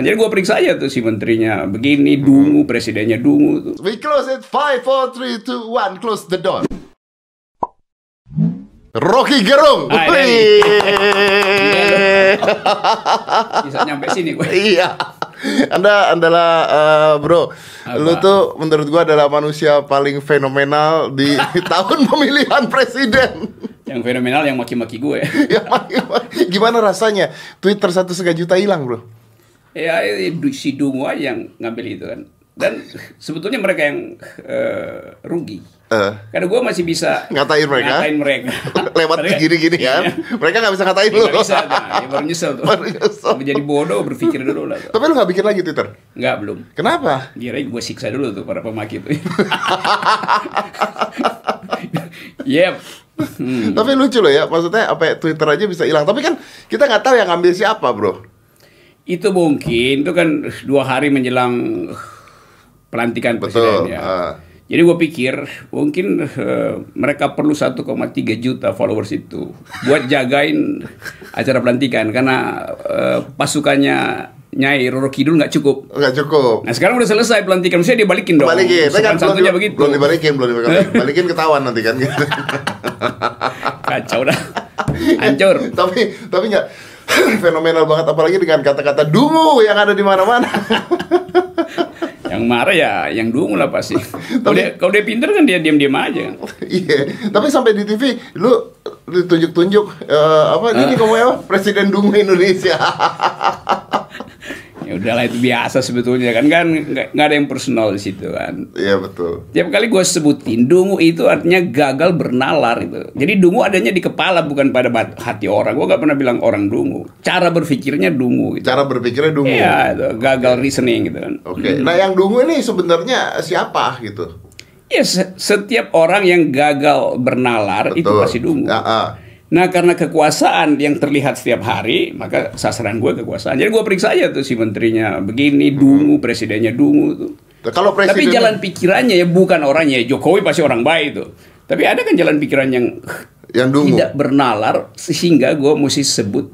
Jadi gue periksa aja tuh si menterinya begini, dungu, presidennya dungu tuh. We close it. Five, four, three, two, one. Close the door. Rocky Gerung. Ah. Bisa nyampe sini gue. iya. Anda adalah eh, bro, lu tuh menurut gua adalah manusia paling fenomenal di tahun pemilihan presiden. Yang fenomenal yang maki-maki gue. ya, gimana rasanya Twitter satu setengah juta hilang bro? Ya si dungu aja yang ngambil itu kan. Dan sebetulnya mereka yang eh, rugi. Eh, Karena gue masih bisa Ngatain mereka? Ngatain mereka. lewat gini-gini kan, Iya. mereka nggak bisa ngatain Ya, lu. nggak bisa, nah, ya baru nyesel tuh. Baru nyesel. Menjadi bodoh berpikir dulu lah. tuh. Tapi lu nggak bikin lagi Twitter? Enggak belum. Kenapa? Kira gue siksa dulu tuh para pemaki itu. Yep. Hmm. Tapi lucu loh ya, maksudnya apa ya, Twitter aja bisa hilang. Tapi kan kita nggak tahu yang ngambil siapa bro. Itu mungkin itu kan dua hari menjelang pelantikan Betul. presiden ya. ah. Jadi gue pikir mungkin eh, mereka perlu 1,3 juta followers itu buat jagain acara pelantikan karena eh, pasukannya Nyai Roro Kidul nggak cukup. Nggak cukup. Nah sekarang udah selesai pelantikan, maksudnya dia balikin dong. Balikin, kan Sopan belum, begitu. belum dibalikin, belum dibalikin. Balikin ketahuan nanti kan. gitu. Kacau dah. Hancur. tapi tapi nggak fenomenal banget apalagi dengan kata-kata dungu yang ada di mana-mana. Yang marah ya yang dungu lah pasti. Kalau dia, kalau dia pinter kan dia diam-diam aja. Iya, tapi sampai di TV lu ditunjuk-tunjuk eh, apa ini kamu ya Presiden Dungu Indonesia. Ya udahlah itu biasa sebetulnya kan kan nggak ada yang personal di situ kan. Iya betul. Tiap kali gue sebutin dungu itu artinya gagal bernalar itu. Jadi dungu adanya di kepala bukan pada hati orang. Gue gak pernah bilang orang dungu. Cara berpikirnya dungu gitu. Cara berpikirnya dungu. Iya itu gagal reasoning gitu kan. Oke. Nah, yang dungu ini sebenarnya siapa gitu? Ya se- setiap orang yang gagal bernalar itu pasti dungu. Ya, ah. Nah karena kekuasaan yang terlihat setiap hari, maka sasaran gue kekuasaan. Jadi gue periksa aja tuh si menterinya begini, dungu, presidennya dungu tuh. Nah, Kalau presiden Tapi jalan pikirannya ya bukan orangnya. Jokowi pasti orang baik tuh. Tapi ada kan jalan pikiran yang yang dungu. tidak bernalar sehingga gue mesti sebut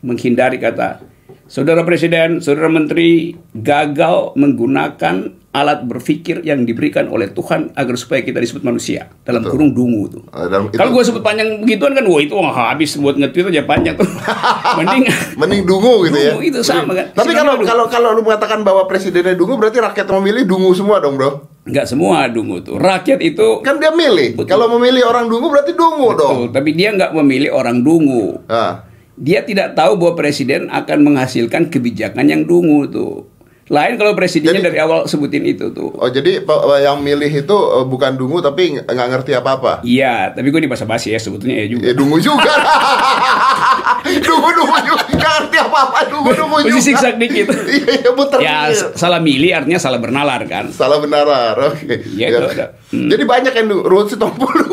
menghindari kata saudara presiden, saudara menteri gagal menggunakan alat berpikir yang diberikan oleh Tuhan agar supaya kita disebut manusia dalam kurung dungu tuh. Ah, Kalau itu- gue sebut panjang begituan kan, wah itu wah, habis buat nge-tweet aja panjang tuh. Mending Mending dungu gitu ya. Dungu itu sama kan. Tapi kalau kalau kalau lu mengatakan bahwa presidennya dungu berarti rakyat memilih dungu semua dong, Bro. nggak semua dungu tuh. Rakyat itu Kan dia milih. Betul. Kalau memilih orang dungu berarti dungu dong. Betul, tapi dia nggak memilih orang dungu. Ah. Dia tidak tahu bahwa presiden akan menghasilkan kebijakan yang dungu tuh. Lain kalau presidennya Jadi- dari awal sebutin itu tuh. Oh jadi yang milih itu eh, bukan dungu tapi nggak ngerti apa-apa. Iya, tapi gue di bahasa basi ya sebetulnya ya juga. Ya dungu juga. dungu dungu juga nggak ngerti apa-apa dungu dungu juga. Mesti siksa dikit. Iya iya muter. ya salah milih artinya salah bernalar kan. Salah benarar. Oke. Iya, Ya. itu ada. Hmm. Jadi banyak yang dungu. Ruhut Sitompul.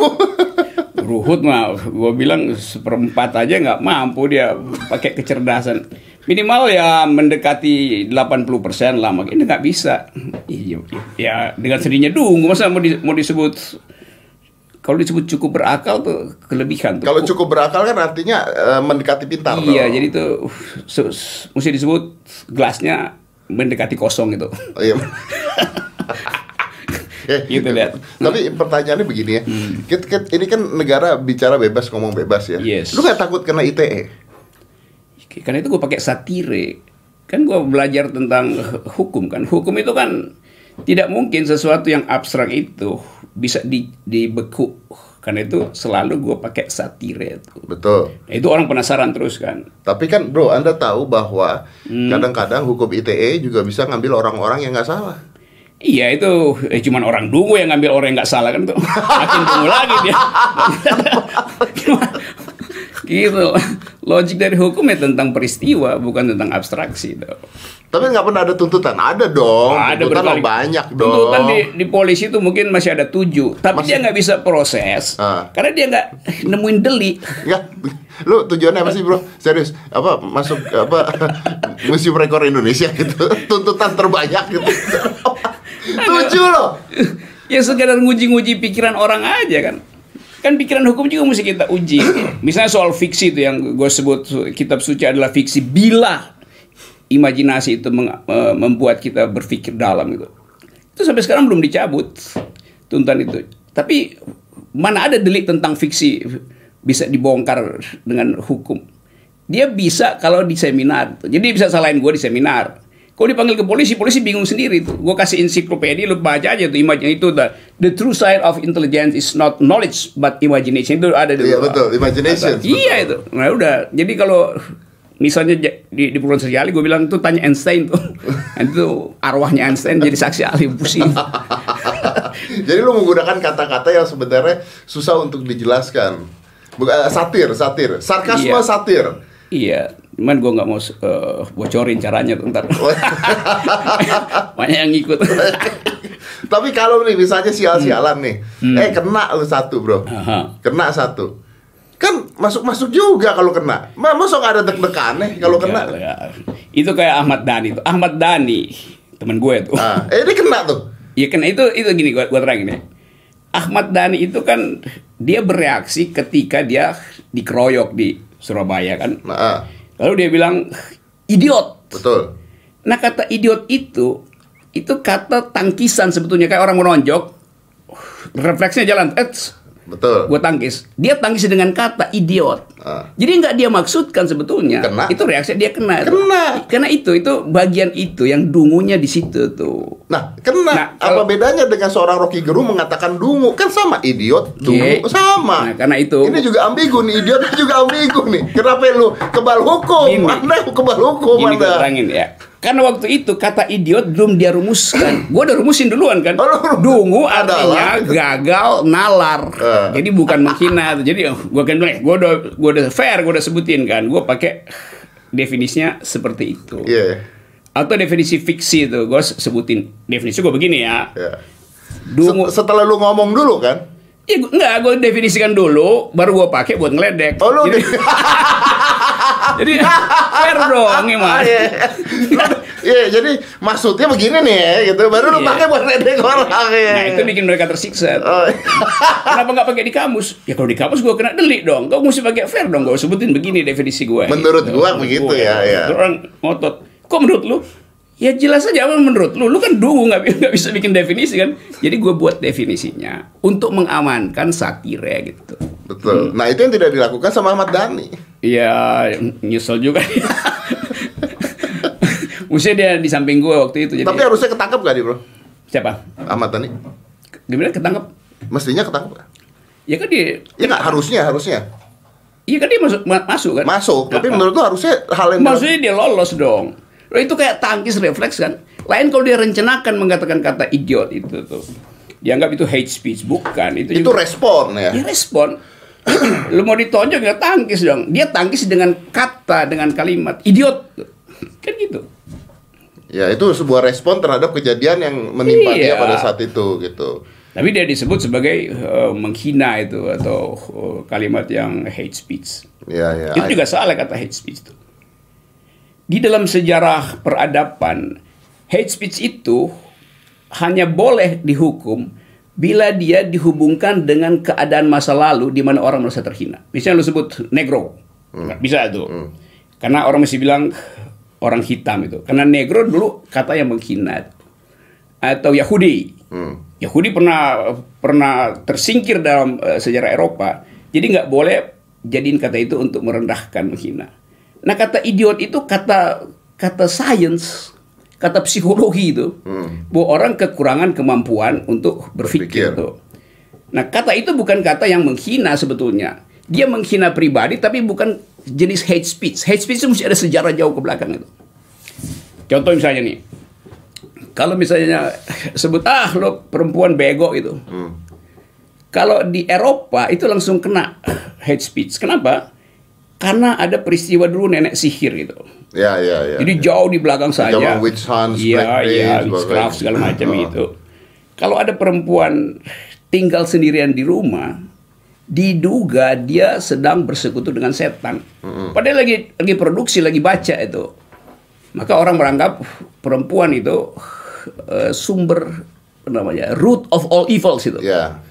Ruhut mah, gue bilang seperempat aja nggak mampu dia pakai kecerdasan. Minimal ya mendekati 80% lah, makanya nggak bisa. Iya, ya dengan sendirinya dungu, masa mau, di- mau disebut kalau disebut cukup berakal tuh kelebihan tuh. Kalau cukup berakal kan artinya eh, mendekati pintar. Iya, dong. jadi tuh uh, mesti disebut gelasnya mendekati kosong gitu. Oh, iya. Gitu, lihat. Tapi pertanyaannya begini ya. Kit- kit- ini kan negara bicara bebas ngomong bebas ya. Yes. Lu nggak takut kena ITE? Karena itu gue pakai satire. Kan gue belajar tentang hukum kan. Hukum itu kan tidak mungkin sesuatu yang abstrak itu bisa di, dibeku. Karena itu selalu gue pakai satire itu. Betul. Nah, itu orang penasaran terus kan. Tapi kan bro, Anda tahu bahwa Hmm. kadang-kadang hukum ITE juga bisa ngambil orang-orang yang nggak salah. Iya itu eh, cuman orang dungu yang ngambil orang yang nggak salah kan tuh makin dungu lagi dia. Gitu. Logik dari hukum ya tentang peristiwa bukan tentang abstraksi. Tuh. Tapi nggak pernah ada tuntutan. Ada dong. Ada tuntutan banyak dong. Tuntutan di, di polisi itu mungkin masih ada tujuh, tapi Masih- dia nggak bisa proses Ah. karena dia nggak nemuin deli. Ya, lu tujuannya apa sih bro? Serius? Apa masuk apa museum rekor Indonesia gitu? Tuntutan terbanyak gitu? Tujuh loh. Ya sekedar nguji-nguji pikiran orang aja kan. Kan pikiran hukum juga mesti kita uji. Misalnya soal fiksi itu yang gue sebut kitab suci adalah fiksi bila imajinasi itu eh, membuat kita berpikir dalam gitu. Itu sampai sekarang belum dicabut tuntutan itu. Tapi mana ada delik tentang fiksi bisa dibongkar dengan hukum. Dia bisa kalau di seminar. Jadi bisa salahin gue di seminar. Kalau dipanggil ke polisi, polisi bingung sendiri tuh. Gue kasih ensiklopedia, lu baca aja tuh imajinasi itu. The, the true side of intelligence is not knowledge but imagination itu ada di Iya betul, imagination. Iya itu. Nah udah. Jadi kalau misalnya di, di Purwon Seri Ali, gue bilang tuh tanya Einstein tuh. Nanti tuh arwahnya Einstein jadi saksi ahli pusing. Jadi lu menggunakan kata-kata yang sebenarnya susah untuk dijelaskan. Bukan satir, satir, sarkasme Iya. satir. Iya. Cuman gue nggak mau eh, bocorin caranya tuh ntar. Banyak yang ngikut. Tapi kalau nih misalnya sial-sialan nih, eh kena lu satu bro, Aha. kena satu, kan masuk-masuk juga kalau kena. Ma masa nggak ada deg-degan nih kalau kena? Ya, ya. Itu kayak Ahmad Dhani tuh. Ahmad Dhani teman gue tuh. Ah, eh ini kena tuh. Ya kan itu itu gini gua, gua terangin ya. Ahmad Dhani itu kan dia bereaksi ketika dia dikeroyok di Surabaya kan. Nah, ah, Lalu dia bilang idiot. betul. Nah kata idiot itu itu kata tangkisan sebetulnya kayak orang menonjok refleksnya jalan eh Betul. gue tangkis dia tangkis dengan kata idiot Ah. jadi nggak dia maksudkan sebetulnya Kena. itu reaksi dia kena Kena. karena itu itu bagian itu yang dungunya di situ tuh Nah, kena. Nah, Apa kalau- bedanya dengan seorang Rocky Gerung mengatakan dungu? Kan sama idiot, dungu Iya. sama. Nah, karena itu- Ini juga ambigu nih, idiot juga ambigu nih. Kenapa lu kebal hukum? Anda kebal hukum Ini terangin ya. Karena waktu itu kata idiot belum dia rumuskan. gue udah rumusin duluan kan. Oh, Dungu artinya gagal nalar. Eh. Jadi bukan menghina. Jadi gue kan bilang, gue udah gue udah fair, gue udah sebutin kan. Gue pakai definisinya seperti itu. Iya. Atau definisi fiksi itu gue sebutin definisi gue begini ya. iya. Dungu. Se- Setelah lu ngomong dulu kan? Ya, enggak, gue definisikan dulu, baru gue pakai buat ngeledek. Oh, lu jadi, jadi fair dong, gimana? Iya. Iya, jadi maksudnya begini nih ya, gitu. Baru lu Iya. pakai buat ledek orang ya. Nah itu bikin mereka tersiksa. Oh, Kenapa nggak pakai di kamus? Ya kalau di kamus gue kena delik dong. Kau mesti pakai fair dong. Gue sebutin begini definisi gue. Menurut gua begitu ya, ya. Terus Orang ngotot. Kok menurut lu? Ya jelas aja apa menurut lu. Lu kan dungu nggak bisa bikin definisi kan. Jadi gue buat definisinya untuk mengamankan satire gitu. Betul. Nah, itu yang tidak dilakukan sama Ahmad Dhani. Ya nyesel juga. Mestinya dia di samping gue waktu itu. Jadi Tapi harusnya ketangkep gak dia, Bro? siapa? Ahmad Dhani. Gimana ketangkep? Mestinya ketangkep. Ya kan dia Ya nggak harusnya, harusnya. Iya kan dia masuk ma- masuk kan? Masuk, tapi menurut lu harusnya hal yang Maksudnya dia lolos dong. Loh, itu kayak tangkis refleks kan. Lain kalau dia rencanakan mengatakan kata idiot itu tuh. Dianggap itu hate speech bukan. Itu, itu juga respon ya. dia respon. Lu mau ditonjok ya tangkis dong. Dia tangkis dengan kata dengan kalimat idiot. Kan gitu. Ya itu sebuah respon terhadap kejadian yang menimpa dia Iya. pada saat itu gitu. Tapi dia disebut sebagai eh, menghina itu atau eh, kalimat yang hate speech. Ya ya. Itu juga salah kata hate speech itu. Di dalam sejarah peradaban, hate speech itu hanya boleh dihukum bila dia dihubungkan dengan keadaan masa lalu di mana orang merasa terhina. Misalnya lu sebut negro, nggak bisa itu. Karena orang mesti bilang orang hitam itu. Karena negro dulu kata yang menghina. Atau Yahudi. Hmm. Yahudi pernah pernah tersingkir dalam eh, sejarah Eropa. Jadi nggak boleh jadiin kata itu untuk merendahkan, menghina. Nah kata idiot itu kata kata science, kata psikologi itu, bahwa orang kekurangan kemampuan untuk Berpikir. berpikir. Tuh. Nah kata itu bukan kata yang menghina sebetulnya. Dia menghina pribadi tapi bukan jenis hate speech. Hate speech itu mesti ada sejarah jauh ke belakang itu. Contoh misalnya nih, kalau misalnya sebut ah lo perempuan bego itu, kalau di Eropa itu langsung kena hate speech. Kenapa? Karena ada peristiwa dulu nenek sihir gitu. Ya ya ya. Jadi jauh di belakang saja. Zaman witch hunts, black iya, days, witchcraft sebagainya. segala macam Oh. itu. Kalau ada perempuan tinggal sendirian di rumah, diduga dia sedang bersekutu dengan setan. Padahal lagi lagi produksi, lagi baca itu. Maka orang menganggap perempuan itu eh, sumber apa namanya root of all evils itu. Ya.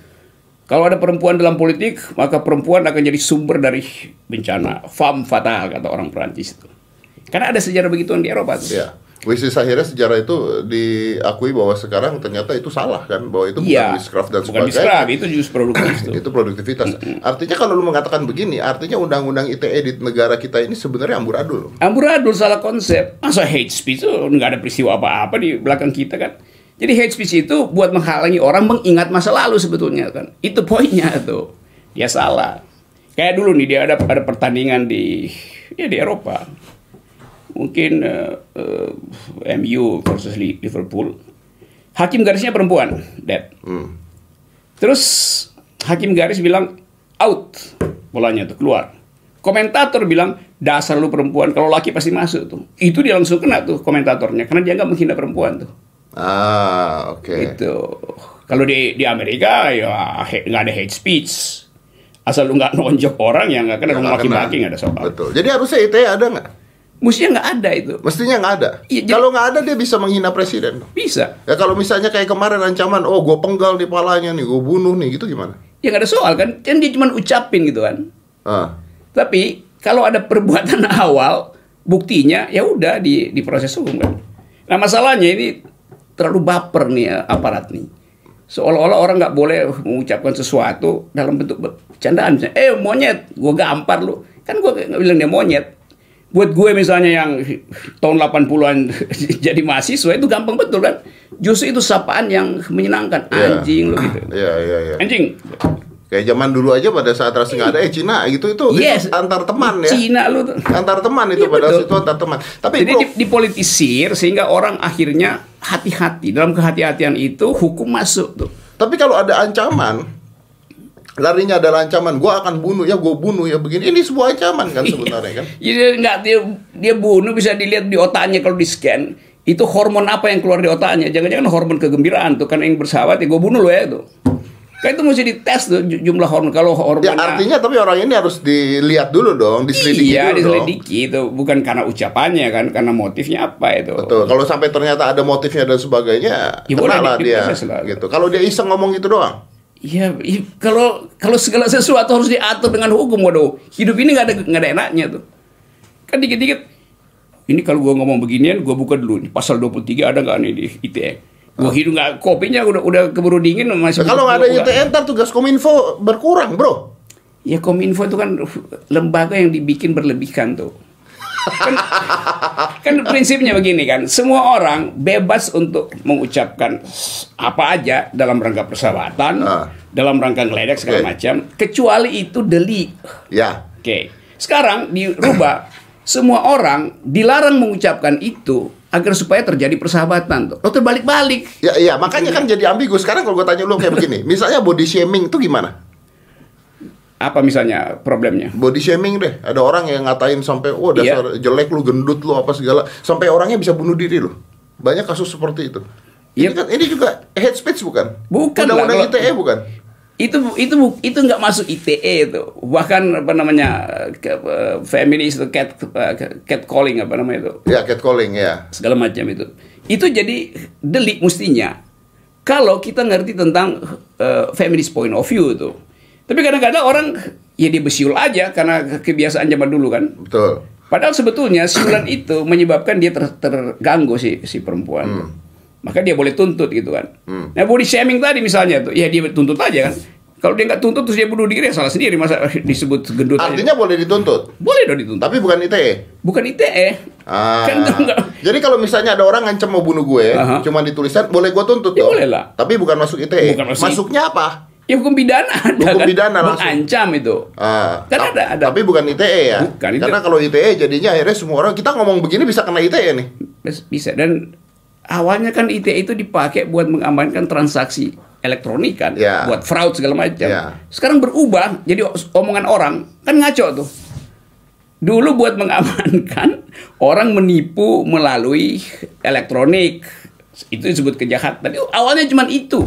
Kalau ada perempuan dalam politik, maka perempuan akan jadi sumber dari bencana. Femme fatale kata orang Perancis itu. Karena ada sejarah begituan di Eropa tuh. Ya. Which is akhirnya sejarah itu diakui bahwa sekarang ternyata itu salah kan bahwa itu bukan Iya. witchcraft dan Bukan sebagainya. witchcraft, itu justru produktif tuh. itu produktivitas. Artinya kalau lu mengatakan begini, artinya undang-undang ITE di negara kita ini sebenarnya amburadul. Amburadul salah konsep. Masa hate speech itu nggak ada peristiwa apa-apa di belakang kita kan. Jadi hate speech itu buat menghalangi orang mengingat masa lalu sebetulnya kan. Itu poinnya tuh. Dia salah. Kayak dulu nih dia ada ada pertandingan di ya di Eropa. Mungkin eh, eh, MU versus Li- Liverpool. Hakim garisnya perempuan, Dad. Hmm. Terus hakim garis bilang out bolanya tuh keluar. Komentator bilang dasar lu perempuan kalau laki pasti masuk tuh. Itu dia langsung kena tuh komentatornya karena dia nggak menghina perempuan tuh. Ah, oke. Itu kalau di di Amerika ya nggak ada hate speech. Asal lu nggak nonjok orang ya nggak kena Ya, maki-maki nggak ada soal. Betul. Jadi harusnya ITE ada nggak? Mestinya nggak ada itu. Mestinya nggak ada. Iya, jadi- kalau nggak ada dia bisa menghina presiden. Bisa. Ya kalau misalnya kayak kemarin ancaman, oh gue penggal di palanya nih, gue bunuh nih, gitu gimana? Ya nggak ada soal kan. Kan dia cuma ucapin gitu kan. Ah, Tapi kalau ada perbuatan awal, buktinya ya udah di diproses hukum kan. Nah masalahnya ini terlalu baper nih ya, aparat nih. Seolah-olah orang nggak boleh mengucapkan sesuatu dalam bentuk bercandaan. Misalnya, eh monyet, gue gampar lu. Kan gue nggak bilang dia monyet. Buat gue misalnya yang tahun 80-an jadi mahasiswa itu gampang betul kan. Justru itu sapaan yang menyenangkan. Iya. Anjing lu gitu. iya iya iya. Anjing. Kayak zaman dulu aja pada saat rasanya nggak ada, eh Cina gitu itu, Yes. itu antar teman ya. Cina lu tuh. Antar teman itu Iya, pada betul. saat itu antar teman. Tapi Jadi bro, di- dipolitisir sehingga orang akhirnya hati-hati dalam kehati-hatian itu hukum masuk tuh. tapi kalau ada ancaman, larinya adalah ancaman, gue akan bunuh ya, gue bunuh ya begini. Ini sebuah ancaman kan sebenarnya kan. Jadi nggak dia dia bunuh bisa dilihat di otaknya kalau di scan itu hormon apa yang keluar di otaknya jangan-jangan hormon kegembiraan tuh kan yang bersahabat ya gue bunuh lo ya itu kan itu mesti dites tuh ju- jumlah hormon kalau hormon Ya artinya tapi orang ini harus dilihat dulu dong, diselidiki iya dulu dong. diselidiki itu bukan karena ucapannya kan karena motifnya apa itu Betul. Kalau sampai ternyata ada motifnya dan sebagainya, Ya, kena lah di- dia. lah. Gitu. Kalau dia iseng ngomong gitu doang. Iya, iya, kalau kalau segala sesuatu harus diatur dengan hukum, waduh, hidup ini nggak ada nggak ada enaknya tuh. Kan dikit-dikit, ini kalau gua ngomong beginian, gua buka dulu nih pasal 23 ada nggak nih di ITE? Gua hidup nggak kopinya udah udah keburu dingin masih. Nah, kalau nggak ada buka. ITE ntar tugas kominfo berkurang bro. Ya Kominfo itu kan lembaga yang dibikin berlebihkan tuh. Kan, kan prinsipnya begini kan, semua orang bebas untuk mengucapkan apa aja dalam rangka persahabatan, Ah. dalam rangka ngeledek segala Oke. macam, kecuali itu delik. Ya. Oke, sekarang dirubah, semua orang dilarang mengucapkan itu agar supaya terjadi persahabatan tuh. Lo terbalik-balik. Ya, iya, makanya kan jadi ambigu. Sekarang kalau gue tanya lu kayak begini, misalnya body shaming itu gimana? Apa misalnya problemnya? Body shaming deh. Ada orang yang ngatain sampai, oh dasar jelek lu, gendut lu, apa segala. Sampai orangnya bisa bunuh diri lu. Banyak kasus seperti itu. Ini Iya. kan, ini juga hate speech bukan? Bukan Undang-undang ITE bukan? Itu itu itu nggak masuk ITE itu. Bahkan apa namanya ke, eh, feminis itu cat cat calling apa namanya itu. Ya, catcalling ya. segala macam itu. Itu jadi delik mestinya. Kalau kita ngerti tentang eh, feminist point of view itu. Tapi kadang-kadang orang ya dia besiul aja karena kebiasaan zaman dulu kan. Betul. Padahal sebetulnya siulan itu menyebabkan dia ter- terganggu si si perempuan. Maka dia boleh tuntut gitu kan. Nah body shaming tadi misalnya tuh, ya dia tuntut aja kan. Kalau dia nggak tuntut terus dia bunuh diri ya salah sendiri masa disebut gendut. aja. Artinya boleh dituntut, boleh dong dituntut. tapi bukan ITE. Bukan ITE. Ah. Kan itu nggak. Jadi kalau misalnya ada orang ngancam mau bunuh gue, Aha. cuma ditulisan, boleh gue tuntut Ya, dong. boleh lah. Tapi bukan masuk ITE. Bukan masuk- Masuknya apa? Ya hukum pidana ada Hukum kan. pidana langsung. Mengancam itu. Ah, Kan ada- ada. Tapi bukan ITE ya. Bukan, itu- Karena kalau ITE jadinya akhirnya semua orang kita ngomong begini bisa kena ITE nih. Bisa dan awalnya kan ITE itu dipakai buat mengamankan transaksi elektronik kan, Ya. buat fraud segala macam. Ya. Sekarang berubah jadi omongan orang kan ngaco tuh. Dulu buat mengamankan orang menipu melalui elektronik itu disebut kejahatan. Itu awalnya cuma itu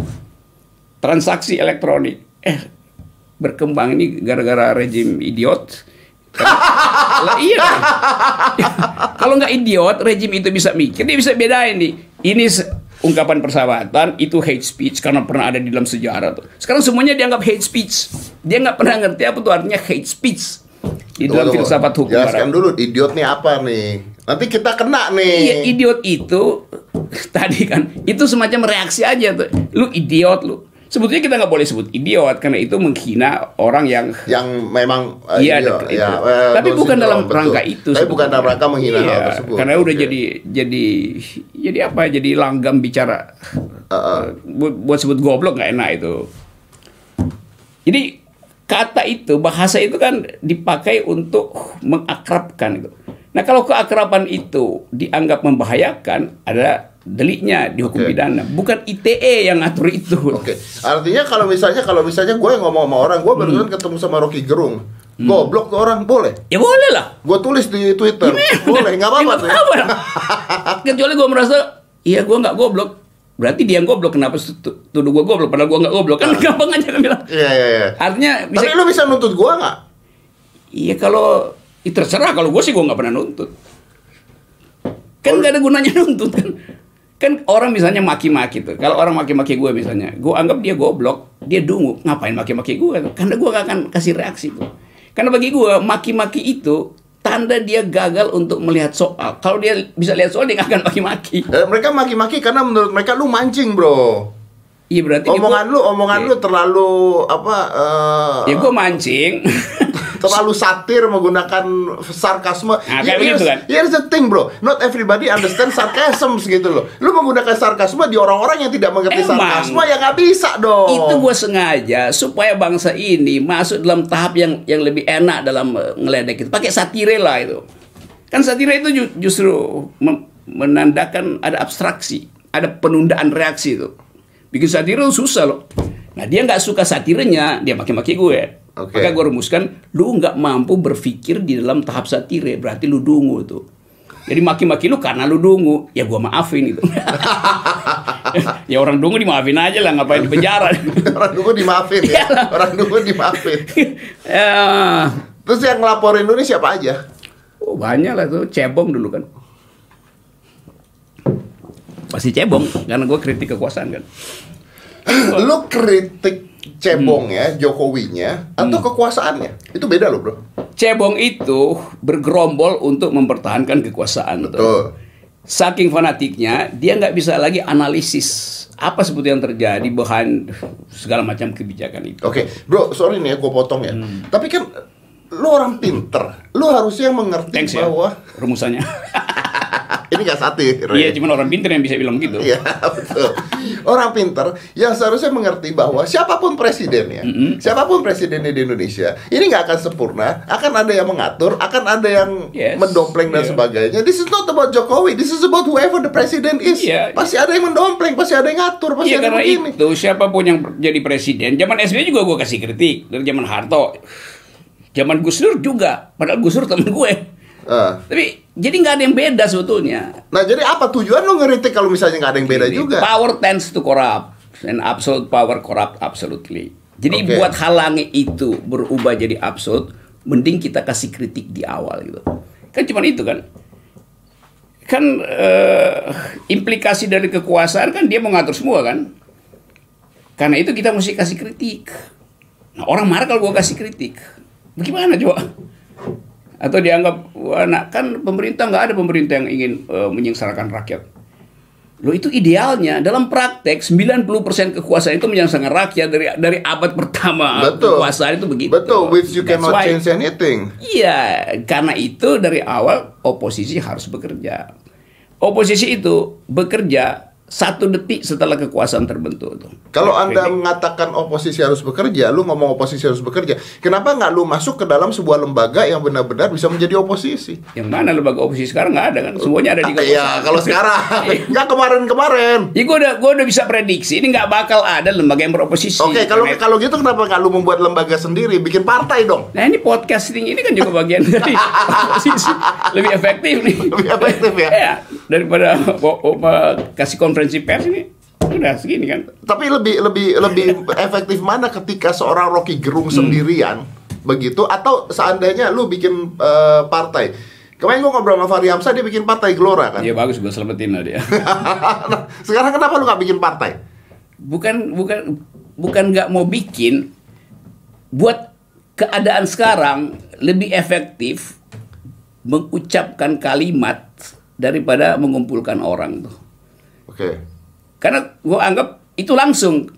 transaksi elektronik. Eh berkembang ini gara-gara rejim idiot. lah iya. kan? Kalau nggak idiot, rejim itu bisa mikir, dia bisa bedain nih. Ini ungkapan persahabatan, itu hate speech karena pernah ada di dalam sejarah tuh. Sekarang semuanya dianggap hate speech. Dia nggak pernah ngerti apa tuh artinya hate speech di dalam Tunggu, tunggu. filsafat hukum Jelaskan barat. dulu idiot nih apa nih? Nanti kita kena Iya, nih. idiot itu tadi kan itu semacam reaksi aja tuh. Lu idiot lu. Sebetulnya kita nggak boleh sebut idiot karena itu menghina orang yang yang memang eh, Iya, iya, dek- iya, itu. eh, Tapi Down bukan syndrome, dalam betul. rangka itu. Tapi bukan dalam rangka menghina Iya, hal tersebut. Karena udah jadi jadi jadi apa? ya, Jadi langgam bicara. Uh, uh. buat, buat sebut goblok nggak enak itu. Jadi kata itu bahasa itu kan dipakai untuk mengakrabkan itu. Nah kalau keakraban itu dianggap membahayakan ada deliknya di hukum Oke. pidana, bukan ITE yang ngatur itu. Oke, artinya kalau misalnya kalau misalnya gue yang ngomong sama orang, gue Hmm. barusan ketemu sama Rocky Gerung, goblok tuh orang boleh. Ya boleh lah. Gue tulis di Twitter, boleh, nggak apa-apa Ya, apa-apa lah. Kecuali gue merasa, iya gue nggak goblok. Berarti dia yang goblok, kenapa tu- tu- tuduh gue goblok? Padahal gue nggak goblok. Kan gampang aja kan bilang. Iya iya iya. Artinya bisa, Tapi lu bisa nuntut gue nggak? iya kalau, ya terserah. Kalau gue sih gue nggak pernah nuntut. Kan nggak ada gunanya nuntut kan. Kan orang misalnya maki-maki tuh. Kalau orang maki-maki gue misalnya, gue anggap dia goblok, dia dungu. Ngapain maki-maki gue? tuh? Karena gue gak akan kasih reaksi tuh. Karena bagi gue, maki-maki itu tanda dia gagal untuk melihat soal. Kalau dia bisa lihat soal, dia gak akan maki-maki. Eh, mereka maki-maki karena menurut mereka lu mancing bro. Iya berarti Omongan gua- lu, omongan Iya. lu terlalu apa? eh, Ya gue mancing. terlalu satir menggunakan sarkasme. Nah, kayak begitu kan? Here's the thing, bro. Not everybody understand sarcasm gitu loh. Lu menggunakan sarkasme di orang-orang yang tidak mengerti Emang. sarkasme ya nggak bisa dong. itu gue sengaja supaya bangsa ini masuk dalam tahap yang yang lebih enak dalam eh, ngeledek itu. Pakai satire lah itu. Kan satire itu ju- justru menandakan ada abstraksi, ada penundaan reaksi itu. Bikin satire susah loh. Nah dia nggak suka satirenya, dia maki-maki gue. Oke. Maka gue rumuskan, lu nggak mampu berpikir di dalam tahap satire, berarti lu dungu tuh. Jadi maki-maki lu karena lu dungu, ya gue maafin itu. ya orang dungu dimaafin aja lah, ngapain di penjara. orang dulu dimaafin ya. Iyalah. Orang dulu dimaafin. ya, Terus yang ngelaporin lu ini siapa aja? oh banyak lah tuh cebong dulu kan. Pasti cebong karena gue kritik kekuasaan kan. lu kritik cebongnya, Hmm. Jokowinya, atau kekuasaannya? Itu beda loh, bro. Cebong itu bergerombol untuk mempertahankan kekuasaan. Betul. Saking fanatiknya, dia nggak bisa lagi analisis apa sebetulnya yang terjadi behind segala macam kebijakan itu. Oke, bro, sorry nih ya, gue potong ya. Hmm. Tapi kan lu orang pinter, lu harusnya mengerti Thanks ya, bahwa rumusannya. ini gak satir. Iya, cuman orang pintar yang bisa bilang gitu. Iya, betul. Orang pinter yang seharusnya mengerti bahwa siapa pun presidennya, siapa pun presidennya di Indonesia, ini nggak akan sempurna, akan ada yang mengatur, akan ada yang Yes, mendompleng dan iya. sebagainya. This is not about Jokowi, this is about whoever the president is. Iya. Pasti ada yang mendompleng, pasti ada yang ngatur, pasti Iya ada karena yang begini. itu siapa pun yang jadi presiden, zaman SBY juga gue kasih kritik dari zaman Harto, zaman Gus Dur juga, padahal Gus Dur temen gue. Ah. Tapi jadi nggak ada yang beda sebetulnya. Nah, jadi apa tujuan lu ngeritik kalau misalnya nggak ada yang beda Ini juga? Power tends to corrupt, and absolute power corrupt absolutely. Jadi Oke. buat halangi itu berubah jadi absolut, mending kita kasih kritik di awal gitu. Kan cuma itu kan. Kan eh, implikasi dari kekuasaan kan dia mengatur semua kan. Karena itu kita mesti kasih kritik. Nah, orang marah kalau gua kasih kritik. Bagaimana coba? Atau dianggap, wah nah, kan pemerintah nggak ada pemerintah yang ingin eh, menyengsarakan rakyat. Loh itu idealnya dalam praktek 90% kekuasaan itu menyengsarakan rakyat dari dari abad pertama Betul. kekuasaan itu begitu. Betul, which you That's cannot why- change anything. Iya, karena itu dari awal oposisi harus bekerja. Oposisi itu bekerja satu detik setelah kekuasaan terbentuk tuh. Kalau Anda mengatakan oposisi harus bekerja, lu ngomong oposisi harus bekerja, kenapa nggak lu masuk ke dalam sebuah lembaga yang benar-benar bisa menjadi oposisi? yang mana lembaga oposisi sekarang nggak ada kan? Semuanya ada di kekuasaan. Iya, kalau sekarang nggak kemarin-kemarin. Ya gue udah gue udah bisa prediksi ini nggak bakal ada lembaga yang beroposisi. Oke, kalau Karena- kalau gitu kenapa nggak lu membuat lembaga sendiri, bikin partai dong? Nah ini podcasting ini kan juga bagian dari oposisi lebih efektif nih. Lebih efektif ya? Iya, daripada kasih konferensi pers ini udah segini kan. Tapi lebih lebih lebih efektif mana ketika seorang Rocky Gerung Hmm. sendirian begitu atau seandainya lu bikin eh, partai? Kemarin gua ngobrol sama Fahri Hamzah dia bikin partai Gelora kan. Ya bagus gue selamatin lah dia. nah, sekarang kenapa lu nggak bikin partai? bukan bukan bukan nggak mau bikin buat keadaan sekarang lebih efektif mengucapkan kalimat daripada mengumpulkan orang tuh. Oke. Karena gue anggap itu langsung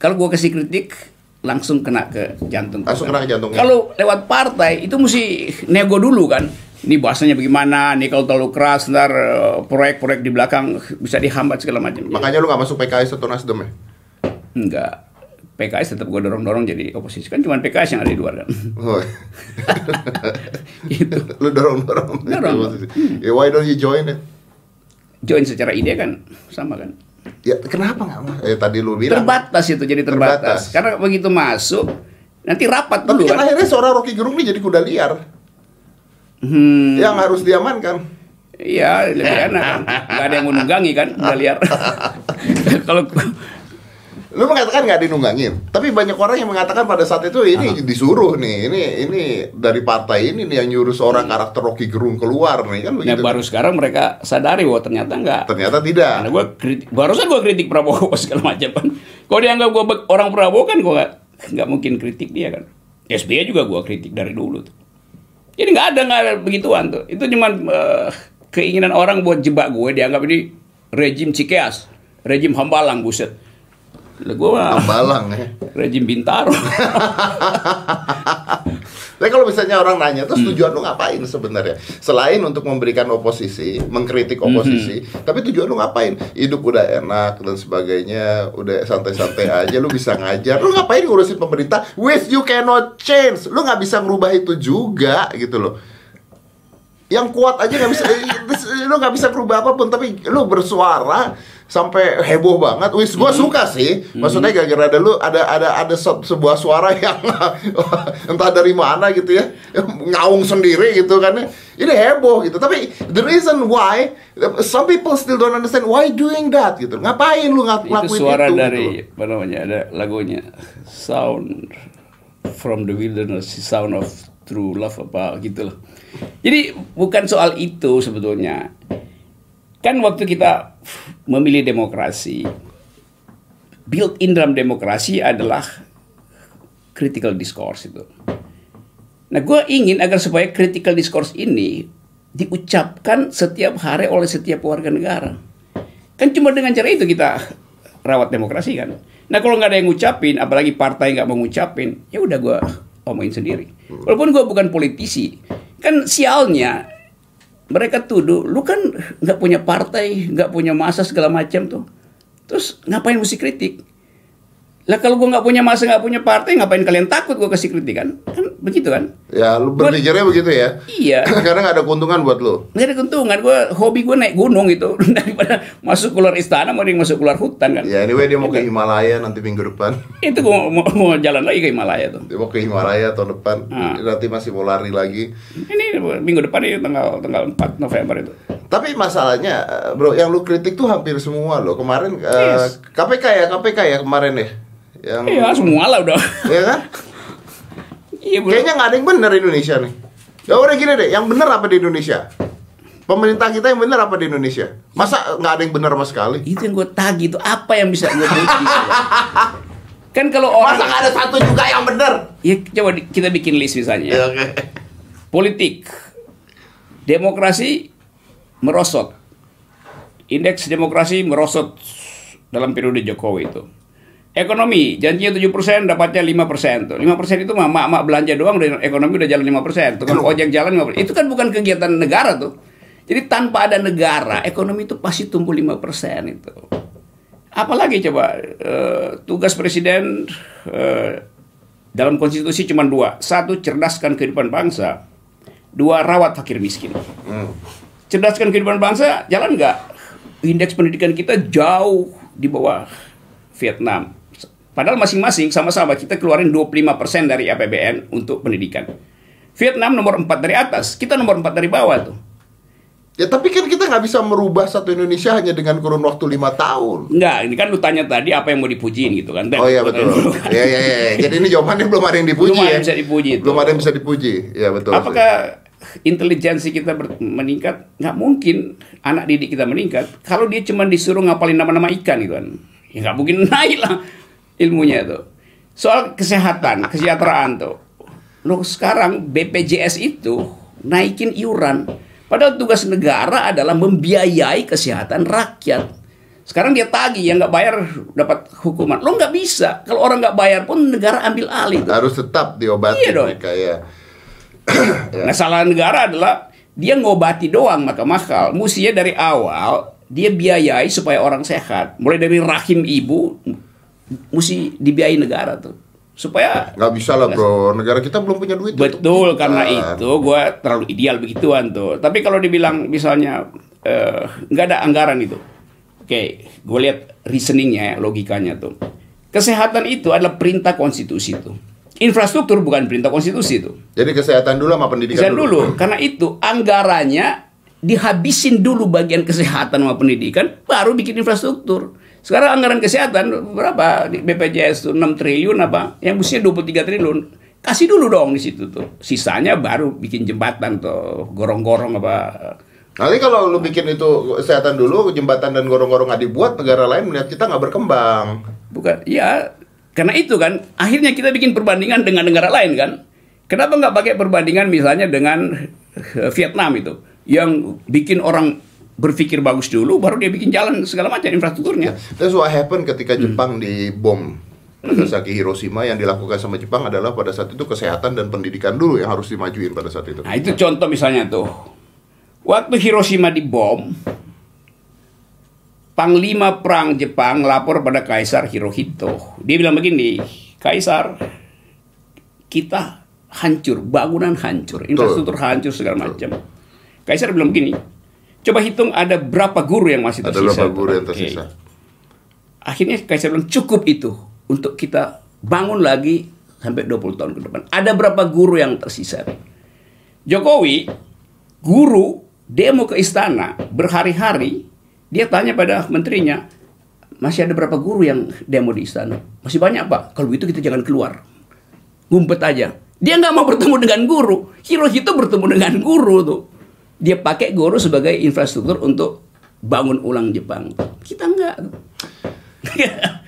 kalau gue kasih kritik langsung kena ke jantung. Langsung kena ke jantungnya. Kalau lewat partai itu mesti nego dulu kan. Ini bahasanya bagaimana? Nih kalau terlalu keras ntar eh, proyek-proyek di belakang bisa dihambat segala macam. Makanya lu gak masuk PKS atau Nasdem ya? Enggak. PKS tetap gue dorong-dorong jadi oposisi kan cuma PKS yang ada di luar kan. Oh. Gitu. lu dorong-dorong. Dorong. Ya, why don't you join it? Join secara ide kan sama kan. Ya kenapa nggak mau? Eh tadi lu bilang. Terbatas itu jadi terbatas. Terbatas. Karena begitu masuk nanti rapat Tapi dulu kan kan. akhirnya seorang Rocky Gerung ini jadi kuda liar Hmm, yang harus diamankan. Iya, lebih enak kan. Gak ada yang menunggangi kan, udah liar. Kalau Lu mengatakan nggak dinunggangin, tapi banyak orang yang mengatakan pada saat itu ini disuruh nih, ini ini dari partai ini nih yang nyuruh seorang karakter Rocky Gerung keluar nih kan nah, begitu. baru sekarang mereka sadari bahwa ternyata enggak. Ternyata tidak. Karena gue kritik, barusan gue kritik Prabowo segala macam kan. Kalau dianggap gue orang Prabowo kan gue nggak nggak mungkin kritik dia kan. SBY juga gue kritik dari dulu tuh. Jadi nggak ada nggak ada begituan tuh. Itu cuma keinginan orang buat jebak gue dianggap ini rejim Cikeas, rejim Hambalang buset. Lah gue mah Ambalang ya. rejim Bintaro. Tapi kalau misalnya orang nanya, terus Hmm. tujuan lu ngapain sebenarnya? Selain untuk memberikan oposisi, mengkritik Hmm. oposisi, tapi tujuan lu ngapain? Hidup udah enak dan sebagainya, udah santai-santai aja, lu bisa ngajar. Lu ngapain ngurusin pemerintah? With you cannot change. Lu nggak bisa ngerubah itu juga gitu loh. Yang kuat aja nggak bisa, lu nggak bisa berubah apa pun. Tapi lu bersuara sampai heboh banget. Wis, gua Hmm. suka sih. Maksudnya gara-gara ada lu ada ada ada se- sebuah suara yang entah dari mana gitu ya, ngaung sendiri gitu kan. ya. Ini heboh gitu. Tapi the reason why some people still don't understand why doing that gitu. Ngapain lu ngak itu ngelakuin suara itu? dari gitu. apa namanya ada lagunya sound from the wilderness sound of true love apa gitu loh jadi bukan soal itu sebetulnya kan waktu kita memilih demokrasi built in dalam demokrasi adalah critical discourse itu Nah, gue ingin agar supaya critical discourse ini diucapkan setiap hari oleh setiap warga negara. Kan cuma dengan cara itu kita rawat demokrasi kan. Nah, kalau nggak ada yang ngucapin, apalagi partai nggak mau ngucapin, ya udah gue omongin sendiri. Walaupun gue bukan politisi, kan sialnya mereka tuduh, lu kan nggak punya partai, nggak punya masa segala macam tuh. Terus ngapain mesti kritik? Lah kalau gue nggak punya masa, nggak punya partai, ngapain kalian takut gue kasih kritik kan? Kan begitu kan? Ya, lu Gua- berpikirnya begitu ya. Iya. Karena nggak ada keuntungan buat lu. Nggak ada keuntungan. Gue hobi gue naik gunung itu daripada masuk keluar istana, mending masuk keluar hutan kan? Ya, anyway dia mau ke Himalaya nanti minggu depan. Itu gue mau, mau jalan lagi ke Himalaya tuh. Dia mau ke Himalaya tahun depan. Ah. Nanti masih mau lari lagi. Ini minggu depan ini tanggal tanggal 4 November itu. Tapi masalahnya, eh, bro, yang lu kritik tuh hampir semua loh. Kemarin eh, Yes. KPK ya, KPK ya kemarin ya. Yang, Iya semua lah udah. ya kan? Iya. Kayaknya nggak ada yang benar Indonesia nih. Ya udah gini deh, yang benar apa di Indonesia? Pemerintah kita yang benar apa di Indonesia? Masa nggak ada yang benar sama sekali? Itu yang gue tagih itu apa yang bisa gue puji? kan kalau orang Masa ada satu juga yang benar? ya coba kita bikin list misalnya. Ya, oke. Politik. Demokrasi merosot. Indeks demokrasi merosot dalam periode Jokowi itu. Ekonomi, janjinya 7%, dapatnya 5%. Tuh. 5% itu mah mak-mak belanja doang udah ekonomi udah jalan 5%. Tukang ojek jalan 5%. Itu kan bukan kegiatan negara tuh. Jadi tanpa ada negara, ekonomi itu pasti tumbuh 5% itu. Apalagi coba eh, tugas presiden eh, dalam konstitusi cuma dua. Satu, cerdaskan kehidupan bangsa. Dua, rawat fakir miskin. Hmm. Cerdaskan kehidupan bangsa, jalan nggak? Indeks pendidikan kita jauh di bawah Vietnam. Padahal masing-masing sama-sama kita keluarin 25% dari APBN untuk pendidikan. Vietnam nomor 4 dari atas, kita nomor 4 dari bawah tuh. Ya tapi kan kita nggak bisa merubah satu Indonesia hanya dengan kurun waktu lima tahun. Enggak, ini kan lu tanya tadi apa yang mau dipujiin gitu kan. Oh iya betul. Ya ya ya. Jadi ini jawabannya belum ada yang dipuji Belum ada ya. yang bisa dipuji itu. Belum ada yang bisa dipuji. Ya betul. Apakah intelijensi kita meningkat? Nggak mungkin anak didik kita meningkat kalau dia cuma disuruh ngapalin nama-nama ikan gitu kan. Ya nggak mungkin naik lah ilmunya itu. Soal kesehatan, kesejahteraan tuh. Loh sekarang BPJS itu naikin iuran. Padahal tugas negara adalah membiayai kesehatan rakyat. Sekarang dia tagih yang nggak bayar dapat hukuman. Lo nggak bisa. Kalau orang nggak bayar pun negara ambil alih. Harus tetap diobati Iya dong. mereka ya. Nah salah negara adalah dia ngobati doang maka mahal. Mestinya dari awal dia biayai supaya orang sehat. Mulai dari rahim ibu mesti dibiayai negara tuh supaya Nggak bisa lah bro, negara kita belum punya duit betul karena itu gue terlalu ideal begituan tuh. Tapi kalau dibilang misalnya eh, nggak ada anggaran itu, oke, gue lihat reasoningnya, logikanya tuh. Kesehatan itu adalah perintah konstitusi tuh. Infrastruktur bukan perintah konstitusi tuh. Jadi kesehatan dulu sama pendidikan Bisa dulu, karena itu anggarannya dihabisin dulu bagian kesehatan sama pendidikan, baru bikin infrastruktur. Sekarang anggaran kesehatan berapa di BPJS tuh 6 triliun apa? Yang mestinya 23 triliun. Kasih dulu dong di situ tuh. Sisanya baru bikin jembatan tuh, gorong-gorong apa. Nanti kalau lu bikin itu kesehatan dulu, jembatan dan gorong-gorong nggak dibuat, negara lain melihat kita nggak berkembang. Bukan, ya karena itu kan akhirnya kita bikin perbandingan dengan negara lain kan. Kenapa nggak pakai perbandingan misalnya dengan Vietnam itu yang bikin orang berpikir bagus dulu baru dia bikin jalan segala macam infrastrukturnya. That's what happened Hmm. ketika Jepang dibom Nagasaki Hiroshima yang dilakukan sama Jepang adalah pada saat itu kesehatan dan pendidikan dulu yang harus dimajuin pada saat itu. Nah itu contoh misalnya tuh waktu Hiroshima dibom Panglima Perang Jepang lapor pada Kaisar Hirohito. Dia bilang begini, Kaisar, kita hancur, bangunan hancur, infrastruktur hancur segala macam. Kaisar bilang begini, coba hitung ada berapa guru yang masih Ada tersisa. berapa guru yang tersisa? Akhirnya Kaisar bilang cukup itu untuk kita bangun lagi sampai 20 tahun ke depan. Ada berapa guru yang tersisa? Jokowi, guru demo ke istana berhari-hari, dia tanya pada menterinya, masih ada berapa guru yang demo di istana? Masih banyak pak. Kalau begitu kita jangan keluar, ngumpet aja. Dia nggak mau bertemu dengan guru. Hirohito bertemu dengan guru tuh. Dia pakai guru sebagai infrastruktur untuk bangun ulang Jepang. Kita nggak.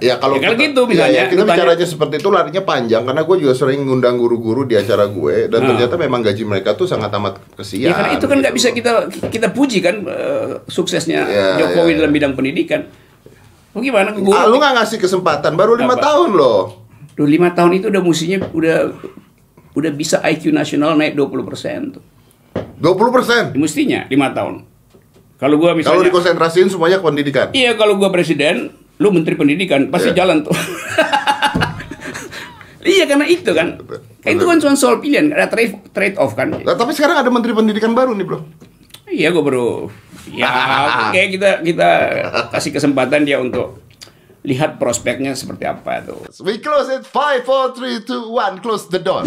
Ya kalau Ya, kalau kita, gitu misalnya, ya, ya, kita lu bicaranya seperti itu larinya panjang karena gue juga sering ngundang guru-guru di acara gue dan Ah. ternyata memang gaji mereka tuh sangat amat kesian. Ya karena itu kan nggak gitu bisa kita kita puji kan eh, suksesnya Ya, Jokowi ya, dalam bidang pendidikan. Bagaimana? Guru, Ah, lu nggak ngasih kesempatan baru lima tahun loh. Duh, lima tahun itu udah musinya udah udah bisa IQ nasional naik 20 persen tuh. 20 persen. Mestinya lima tahun. Kalau gua Kalau misalnya, dikonsentrasiin semuanya ke pendidikan. iya kalau gua presiden, lu menteri pendidikan pasti Iya. jalan tuh. iya karena itu kan, Betul. itu kan cuma soal pilihan, ada trade trade off kan. Nah, tapi sekarang ada menteri pendidikan baru nih bro. Iya gua baru, ya kayak kita kita kasih kesempatan dia untuk lihat prospeknya seperti apa tuh. We close it 5, 4, 3, 2, 1 Close the door